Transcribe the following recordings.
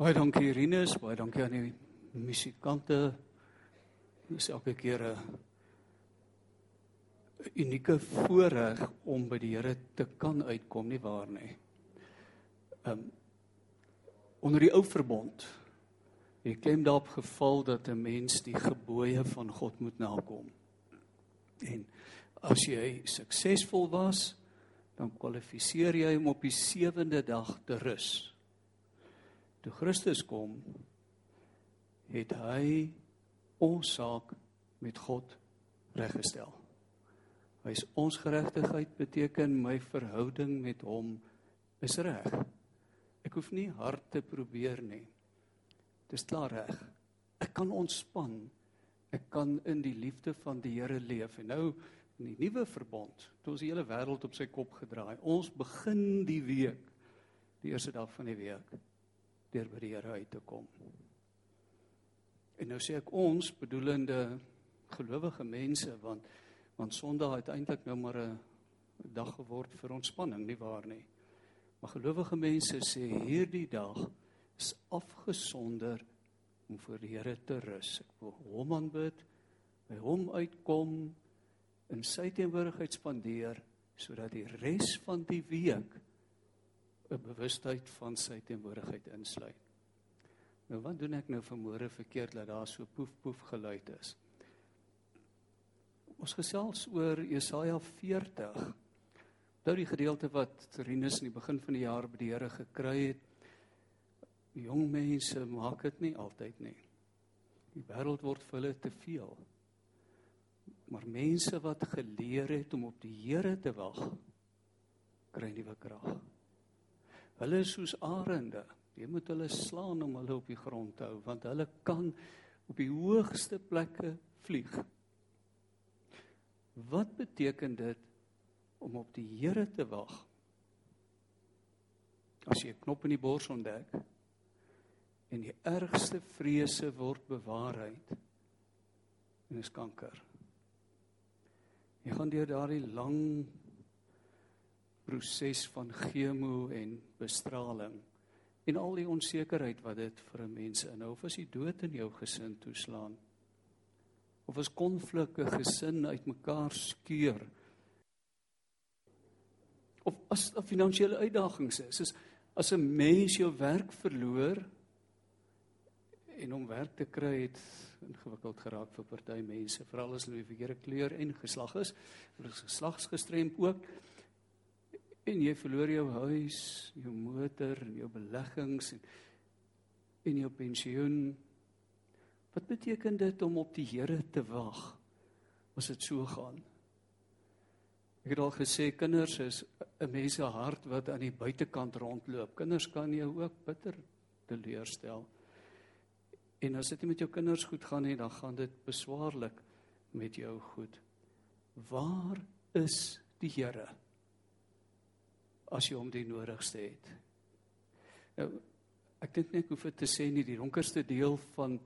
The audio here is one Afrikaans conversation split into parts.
Baie dankie Rinus, baie dankie aan die musikante. Dit is elke keer 'n unieke voorreg om by die Here te kan uitkom, nie waar nie? Um onder die ou verbond het klem daarop geval dat 'n mens die gebooie van God moet nakom. En as jy suksesvol was, dan kwalifiseer jy om op die sewende dag te rus. Toe Christus kom, het hy ons saak met God reggestel. Hy is ons geregtigheid beteken my verhouding met hom is reg. Ek hoef nie hard te probeer nie. Dis klaar reg. Ek kan ontspan. Ek kan in die liefde van die Here leef. En nou in die nuwe verbond, toe ons die hele wêreld op sy kop gedraai. Ons begin die week die eerste dag van die week deur by die Here uit te kom. En nou sê ek ons bedoelende gelowige mense want want Sondag het eintlik nou maar 'n dag geword vir ontspanning, nie waar nie? Maar gelowige mense sê hierdie dag is afgesonder om voor die Here te rus. Ek wil hom aanbid, by hom uitkom in sy teenwoordigheid spandeer sodat die res van die week 'n bewustheid van sy teenwoordigheid insluit. Nou wat doen ek nou vanmôre verkeerd dat daar so poef poef geluid is? Ons gesels oor Jesaja 40. Nou die gedeelte wat Rinus in die begin van die jaar by die Here gekry het. Jong mense maak dit nie altyd nie. Die wêreld word vir hulle te veel. Maar mense wat geleer het om op die Here te wag, kry nuwe krag. Hulle is soos arende Jy moet hulle slaan om hulle op die grond te hou want hulle kan op die hoogste plekke vlieg. Wat beteken dit om op die Here te wag? As jy 'n knop in die bors ontdek en die ergste vrese word bewaarheid en is kanker. Jy gaan deur daardie lang proses van chemo en bestraling en al die onsekerheid wat dit vir 'n mens inhou of as jy dood in jou gesin toeslaan of as konflikte gesin uitmekaar skeur of as 'n finansiële uitdagings is is as 'n mens jou werk verloor en om werk te kry het ingewikkeld geraak vir party mense veral as hulle die verkeerde kleur en geslag is is geslagsgestremd ook en jy verloor jou huis, jou motor en jou beleggings en en jou pensioen. Wat beteken dit om op die Here te wag as dit so gaan? Ek het al gesê kinders is 'n mens se hart wat aan die buitekant rondloop. Kinders kan jou ook bitter teleurstel. En as dit met jou kinders goed gaan nie, dan gaan dit beswaarlik met jou goed. Waar is die Here? As jy hom die nodigste het. Nou ek dink net hoef dit te sê nie die donkerste deel van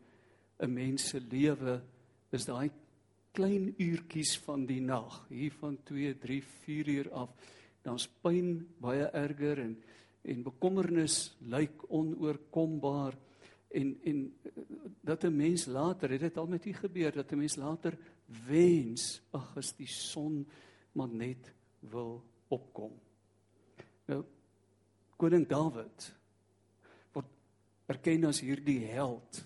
'n mens se lewe is daai klein uurtjies van die nag, hier van 2, 3, 4 uur af. Dan's pyn baie erger en en bekommernis lyk onoorkombaar en en dat 'n mens later, het dit al met u gebeur dat 'n mens later wens ag as die son maar net wil opkom. Nou koning Dawid word erken as hierdie held.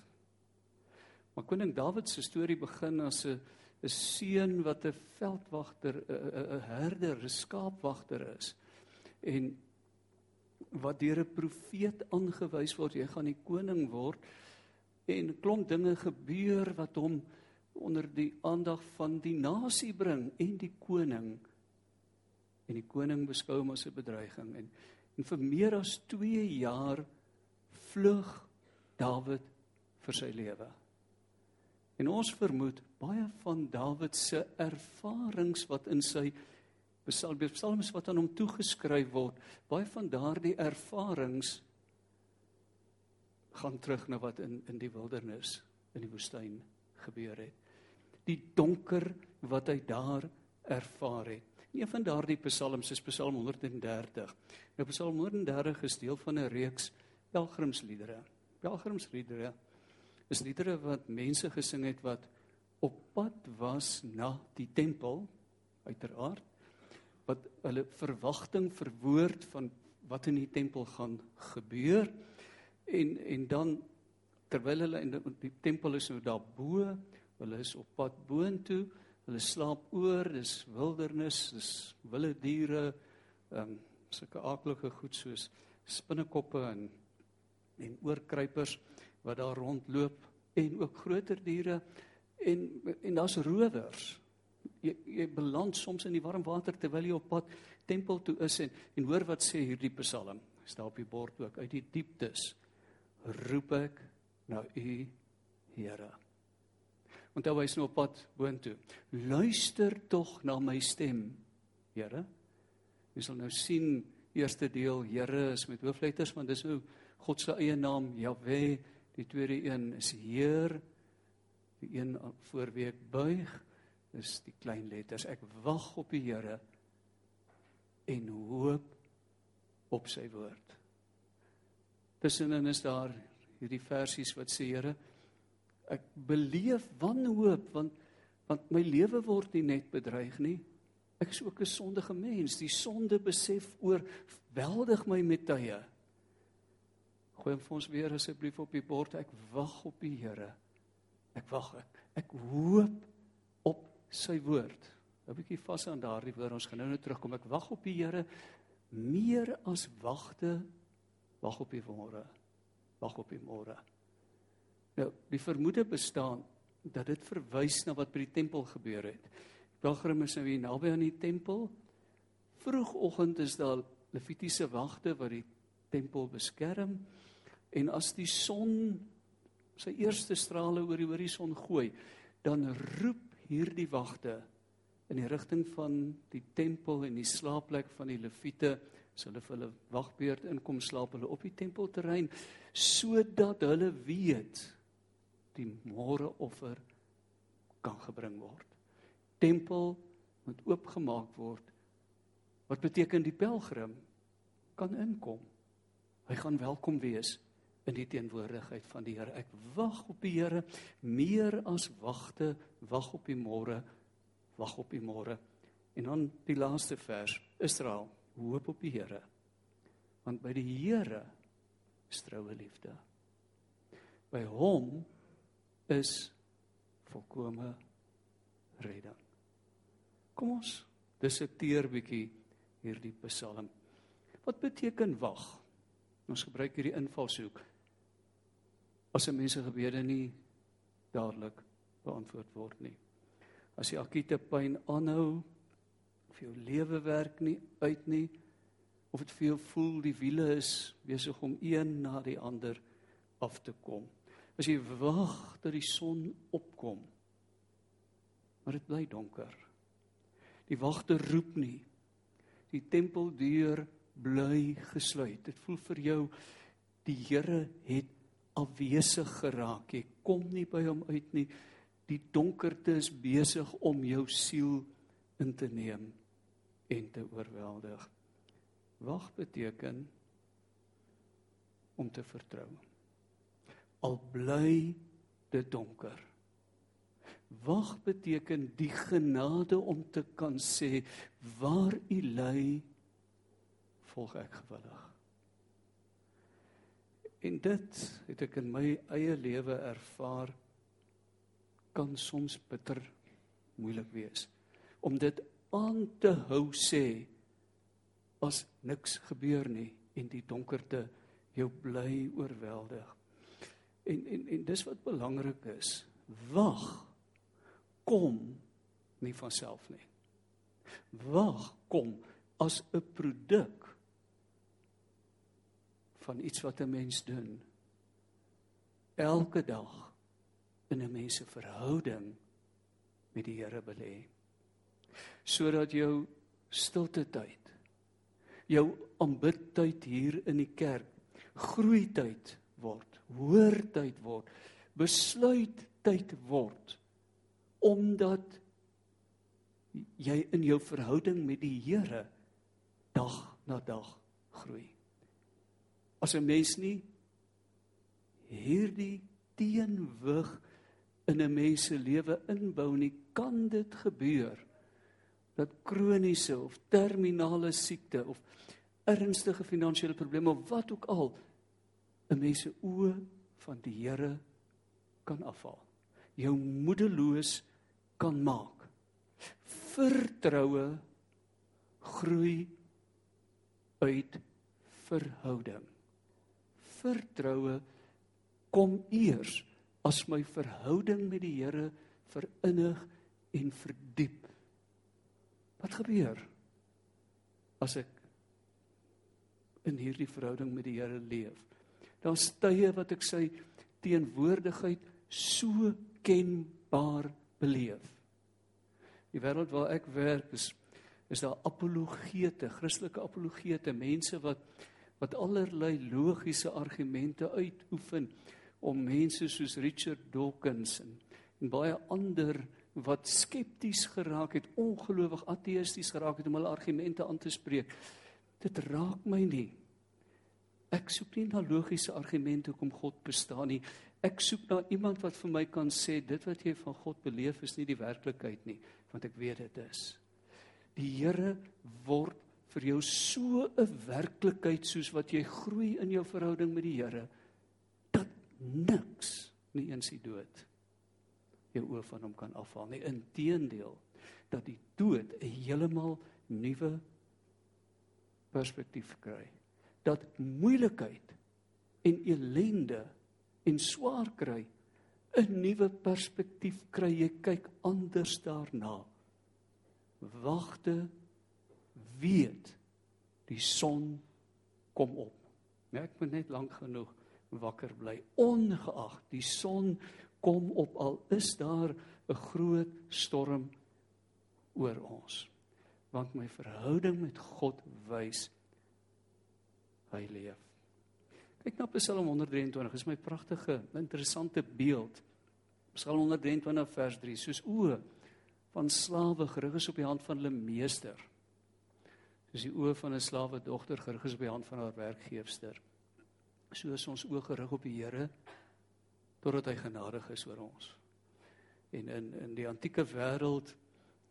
Maar koning Dawid se storie begin as 'n 'n seun wat 'n veldwagter, 'n herder, 'n skaapwagter is. En wat deur 'n profeet aangewys word, jy gaan die koning word en klomp dinge gebeur wat hom onder die aandag van die nasie bring en die koning en die koning beskou hom as 'n bedreiging en en vir meer as 2 jaar vlug Dawid vir sy lewe. En ons vermoed baie van Dawid se ervarings wat in sy psalms wat aan hom toegeskryf word, baie van daardie ervarings gaan terug na wat in in die wildernis in die woestyn gebeur het. Die donker wat hy daar ervaar het. Een van daardie psalms is Psalm 130. Nou Psalm 130 is deel van 'n reeks pelgrimsliedere. pelgrimsliedere is liedere wat mense gesing het wat op pad was na die tempel uiteraard wat hulle verwagting verwoord van wat in die tempel gaan gebeur en en dan terwyl hulle in die, die tempel is nou daarbo hulle is op pad boontoe hulle slaap oor dis wildernis dis wilde diere ehm um, sulke aardige goed soos spinnekoppe en en oorkruipers wat daar rondloop en ook groter diere en en daar's rowers. Jy jy beland soms in die warm water terwyl jy op pad tempel toe is en en hoor wat sê hierdie Psalm. Staan op die bord ook uit die dieptes roep ek na u Here. Want hy wys nou op pad boontoe. Luister tog na my stem, Here. Jy sal nou sien eerste deel Here is met hoofletters want dis nou God se eie naam Jahwe Die tweede een is Heer. Die een voor wie ek buig is die klein letters. Ek wag op die Here en hoop op sy woord. Tussenin is daar hierdie versies wat sê Here, ek beleef wanhoop want want my lewe word nie net bedreig nie. Ek is ook 'n sondige mens. Die sonde besef oorweldig my met tye. Gooi hom vir ons weer asseblief op die bord. Ek wag op die Here. Ek wag ek. Ek hoop op sy woord. 'n Bietjie vas aan daardie woord. Ons gaan nou net terugkom. Ek wag op die Here meer as wagte wag op die môre. Wag op die môre. Nou, die vermoede bestaan dat dit verwys na wat by die tempel gebeur het. Pilgrim is nou hier naby aan die tempel. Vroegoggend is daar Levitiese wagte wat die tempel beskerm. En as die son sy eerste strale oor die horison gooi, dan roep hierdie wagte in die rigting van die tempel en die slaapplek van die leviete, as hulle vir hulle wagbeurt inkom slaap hulle op die tempelterrein sodat hulle weet die môreoffer kan gebring word. Tempel moet oopgemaak word. Wat beteken die pelgrim kan inkom. Hy gaan welkom wees in die teenwoordigheid van die Here. Ek wag op die Here meer as wagte, wag op die môre, wag op die môre. En dan die laaste vers, Israel, hoop op die Here. Want by die Here is troue liefde. By hom is volkomme redding. Kom ons dissekteer bietjie hierdie Psalm. Wat beteken wag? Ons gebruik hierdie invalshoek as 'n mens se gebede nie dadelik beantwoord word nie. As die akute pyn aanhou, of jou lewe werk nie uit nie, of dit vir jou voel die wiele is besig om een na die ander af te kom. As jy wag dat die son opkom, maar dit bly donker. Die wagte roep nie. Die tempeldeur bly gesluit. Dit voel vir jou die Here het afwesig geraak. Jy kom nie by hom uit nie. Die donkerte is besig om jou siel in te neem en te oorweldig. Wag beteken om te vertrou. Al bly dit donker. Wag beteken die genade om te kan sê waar u lê volg ek gewillig. En dit het ek in my eie lewe ervaar kan soms bitter moeilik wees om dit aan te hou sê as niks gebeur nie en die donkerte jou bly oorweldig. En en en dis wat belangrik is. Wag kom nie van self nie. Wag kom as 'n produk van iets wat 'n mens doen elke dag in 'n mens se verhouding met die Here belê sodat jou stilte tyd jou aanbidtyd hier in die kerk groei tyd word hoor tyd word besluit tyd word omdat jy in jou verhouding met die Here dag na dag groei. As 'n mens nie hierdie teenwig in 'n mens se lewe inbou nie, kan dit gebeur dat kroniese of terminale siekte of ernstige finansiële probleme of wat ook al 'n mens se oë van die Here kan afhaal. Jou moedeloos kan maak. Vertroue groei uit verhouding. Vertroue kom eers as my verhouding met die Here verinnig en verdiep. Wat gebeur as ek in hierdie verhouding met die Here leef? Daar's tye wat ek sy teenwoordigheid so kenbaar beleef. Die wêreld waar ek werk is is daar apologete, Christelike apologete, mense wat wat allerlei logiese argumente uitoefen om mense soos Richard Dawkins en, en baie ander wat skepties geraak het, ongelowig ateïsties geraak het om hulle argumente aan te spreek. Dit raak my nie. Ek soek nie na logiese argumente hoekom God bestaan nie. Ek soek na iemand wat vir my kan sê dit wat jy van God beleef is nie die werklikheid nie, want ek weet dit is. Die Here word vir jou so 'n werklikheid soos wat jy groei in jou verhouding met die Here dat niks nie eens die dood jou oë van hom kan afhaal nie inteendeel dat die dood 'n heeltemal nuwe perspektief kry dat moeilikheid en elende en swaar kry 'n nuwe perspektief kry jy kyk anders daarna wagte weet die son kom op. Merk moet net lank genoeg wakker bly ongeag die son kom op al is daar 'n groot storm oor ons. Want my verhouding met God wys hy leef. Kyk na Psalm 123, is my pragtige, interessante beeld. Psalm 123 vers 3, soos o van slawe gerig is op die hand van hulle meester. Soos die oë van 'n slawe dogter gerig is op die hand van haar werkgewer. So is ons oë gerig op die Here totdat hy genadig is oor ons. En in in die antieke wêreld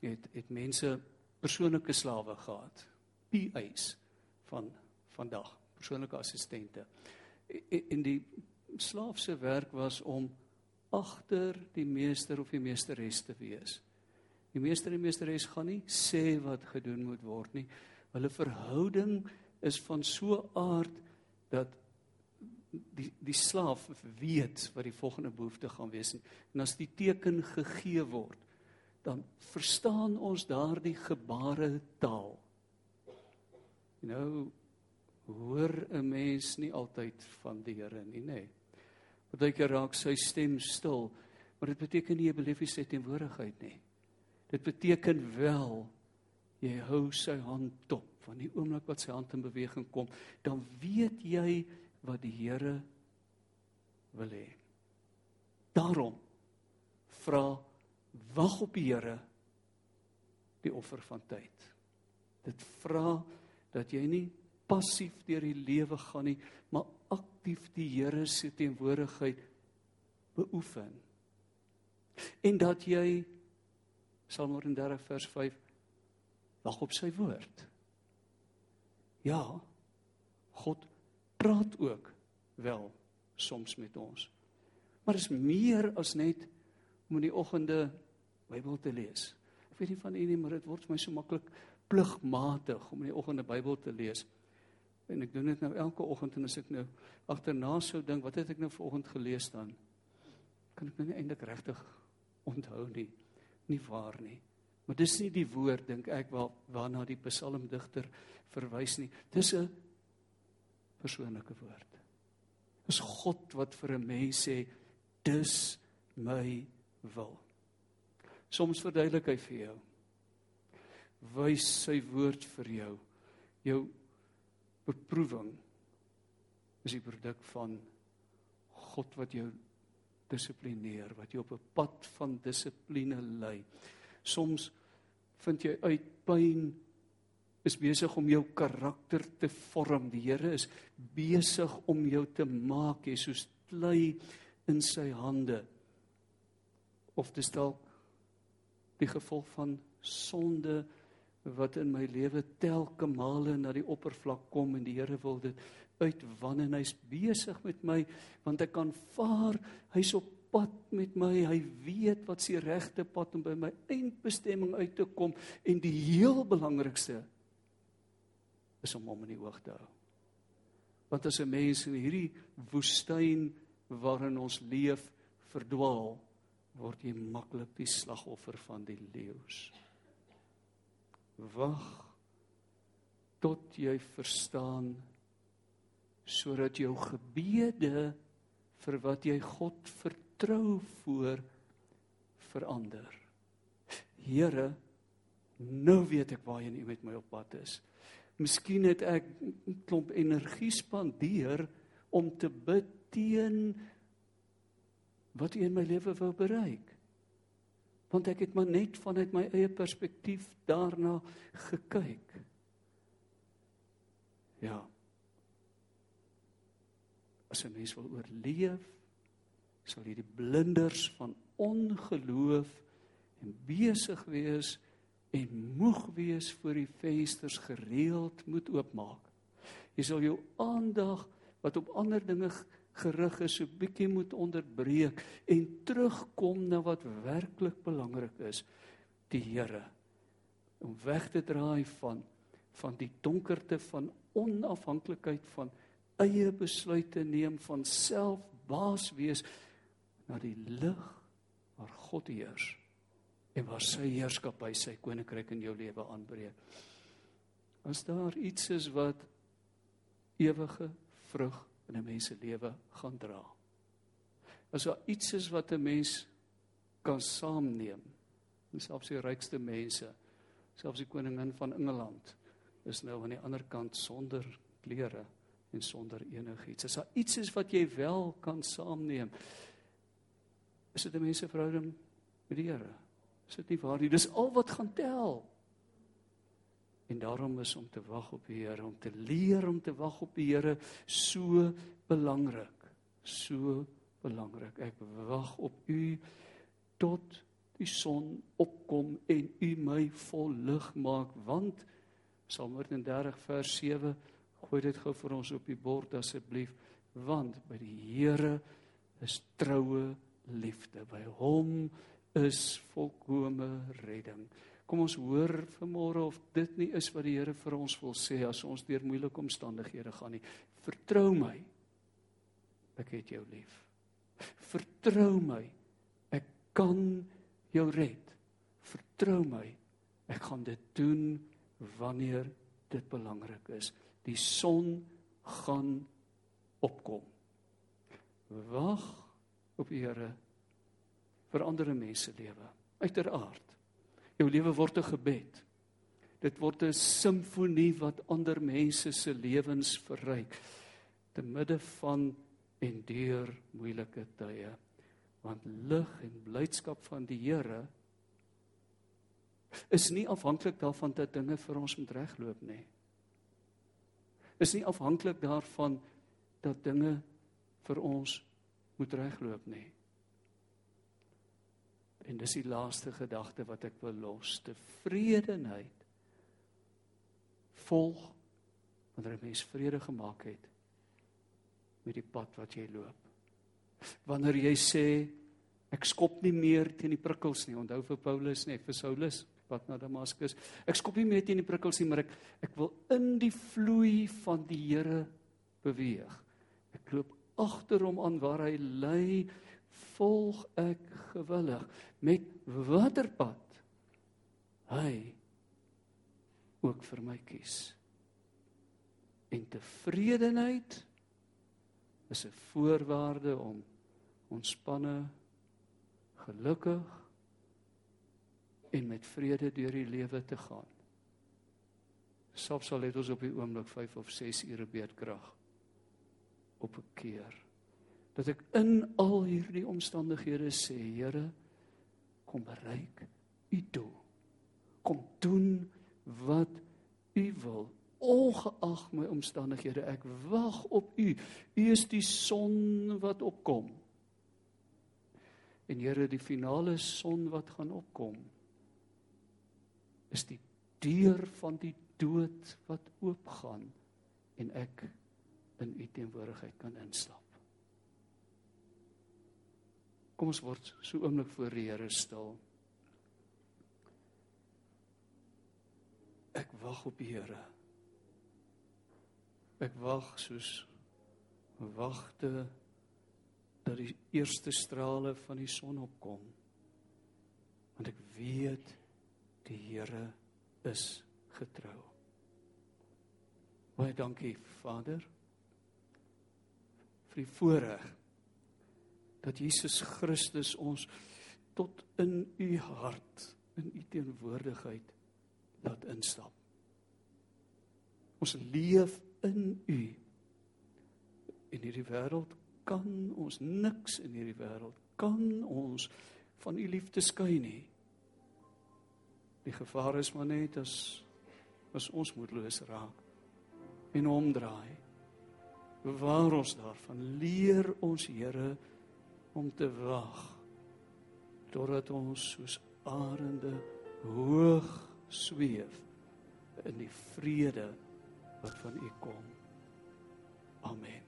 het het mense persoonlike slawe gehad. PA's van vandag, persoonlike assistente. En die slaaf se werk was om agter die meester of die meesteres te wees. Die meester en meesteres gaan nie sê wat gedoen moet word nie. Hulle verhouding is van so aard dat die die slaaf weet wat die volgende behoefte gaan wees en as die teken gegee word dan verstaan ons daardie gebare taal. Know hoor 'n mens nie altyd van die Here nie, nê. Nee. Partykeer raak sy stem stil, maar dit beteken nie jy beleef sy teenwoordigheid nie. Dit beteken wel jy hou sy hand dop van die oomblik wat sy hand in beweging kom, dan weet jy wat die Here wil hê. Daarom vra wag op die Here die offer van tyd. Dit vra dat jy nie passief deur die lewe gaan nie, maar aktief die Here se teenwoordigheid beoefen. En dat jy Psalm 130 vers 5 wag op sy woord. Ja, God praat ook wel soms met ons. Maar is meer as net om in die oggende Bybel te lees. Ek weet nie van u nie, maar dit word vir my so maklik pligmatig om in die oggende Bybel te lees. En ek doen dit nou elke oggend en as ek nou agterna sou dink, wat het ek nou vanoggend gelees dan? Kan ek nou nie eintlik regtig onthou nie nie waar nie. Maar dis nie die woord dink ek waar waarna die psalmdigter verwys nie. Dis 'n persoonlike woord. Dis God wat vir 'n mens sê dis my wil. Soms verduidelik hy vir jou. Wys sy woord vir jou. Jou beproewing is die produk van God wat jou dissiplineer, wat jou op 'n pad van dissipline lei. Soms vind jy uit pyn is besig om jou karakter te vorm. Die Here is besig om jou te maak jy soos vasklei in sy hande. Of dis dalk die gevolg van sonde wat in my lewe telke male na die oppervlak kom en die Here wil dit uitwan en hy's besig met my want ek kan vaar hy's op pad met my hy weet wat se regte pad om by my eindbestemming uit te kom en die heel belangrikste is om hom in die oog te hou. Want as 'n mens in hierdie woestyn waarin ons leef verdwaal word jy maklik die slagoffer van die leeu's wag tot jy verstaan sodat jou gebede vir wat jy God vertrou voor verander. Here, nou weet ek waarheen U met my op pad is. Miskien het ek 'n klomp energie spandeer om te bid teen wat U in my lewe wou bereik. Want ek het maar net vanuit my eie perspektief daarna gekyk. Ja, as 'n mens wil oorleef, sal hierdie blinders van ongeloof en besig wees en moeg wees voor die vensters gereeld moet oopmaak. Jy sal jou aandag wat op ander dinge gerig is, so bietjie moet onderbreek en terugkom na wat werklik belangrik is, die Here. Om weg te draai van van die donkerte van onafhanklikheid van eie besluite neem van self baas wees na die lig waar God heers en waar sy heerskappy sy koninkryk in jou lewe aanbreek. As daar iets is wat ewige vrug in 'n mens se lewe gaan dra. As daar iets is wat 'n mens kan saamneem, selfs die rykste mense, selfs die koningin van Engeland is nou aan die ander kant sonder klere en sonder enigiets. As daar iets is wat jy wel kan saamneem, is dit 'n mens se verhouding met die Here. Is dit nie waar nie? Dis al wat gaan tel. En daarom is om te wag op die Here, om te leer om te wag op die Here so belangrik. So belangrik. Ek wag op U tot die son opkom en U my vol lig maak want Psalm 130 vers 7 Gooi dit gou vir ons op die bord asseblief, want by die Here is troue liefde. By hom is volkomme redding. Kom ons hoor vanmôre of dit nie is wat die Here vir ons wil sê as ons deur moeilike omstandighede gaan nie. Vertrou my. Ek het jou lief. Vertrou my. Ek kan jou red. Vertrou my. Ek gaan dit doen wanneer dit belangrik is die son gaan opkom. Wag op die Here vir ander mense lewe. Uiteraard. Jou lewe word 'n gebed. Dit word 'n simfonie wat ander mense se lewens verryk te midde van en deur moeilike tye. Want lig en blydskap van die Here is nie afhanklik daarvan dat dinge vir ons moet regloop nie is nie afhanklik daarvan dat dinge vir ons moet regloop nie. En dis die laaste gedagte wat ek wil los, tevredenheid volg wanneer 'n mens vrede gemaak het met die pad wat jy loop. Wanneer jy sê ek skop nie meer teen die prikkels nie, onthou vir Paulus nie, vir Saulus, pad na Damaskus. Ek skop nie meer teen die prikkels nie, maar ek ek wil in die vloei van die Here beweeg. Ek loop agter hom aan waar hy lei, volg ek gewillig met watter pad hy ook vir my kies. En tevredenheid is 'n voorwaarde om ontspanne gelukkig en met vrede deur die lewe te gaan. Selfs al het ons op die oomblik 5 of 6 ure beerdkrag op 'n keer. Dat ek in al hierdie omstandighede sê, Here, kom bereik u doel. Kom doen wat u wil ongeag my omstandighede. Ek wag op U. U is die son wat opkom. En Here, die finale son wat gaan opkom is die deur van die dood wat oopgaan en ek in U teenwoordigheid kan instap. Kom ons word so oomblik voor die Here stil. Ek wag op die Here. Ek wag soos wagte dat die eerste strale van die son opkom. Want ek weet die Here is getrou. Baie dankie Vader vir die voorreg dat Jesus Christus ons tot in u hart in u teenwoordigheid laat instap. Ons leef in u. In hierdie wêreld kan ons niks in hierdie wêreld kan ons van u liefde skei nie. Die gevaar is maar net as as ons moedeloos raak en omdraai. Bewaar ons daarvan. Leer ons Here om te wag totdat ons soos arende hoog sweef in die vrede wat van U kom. Amen.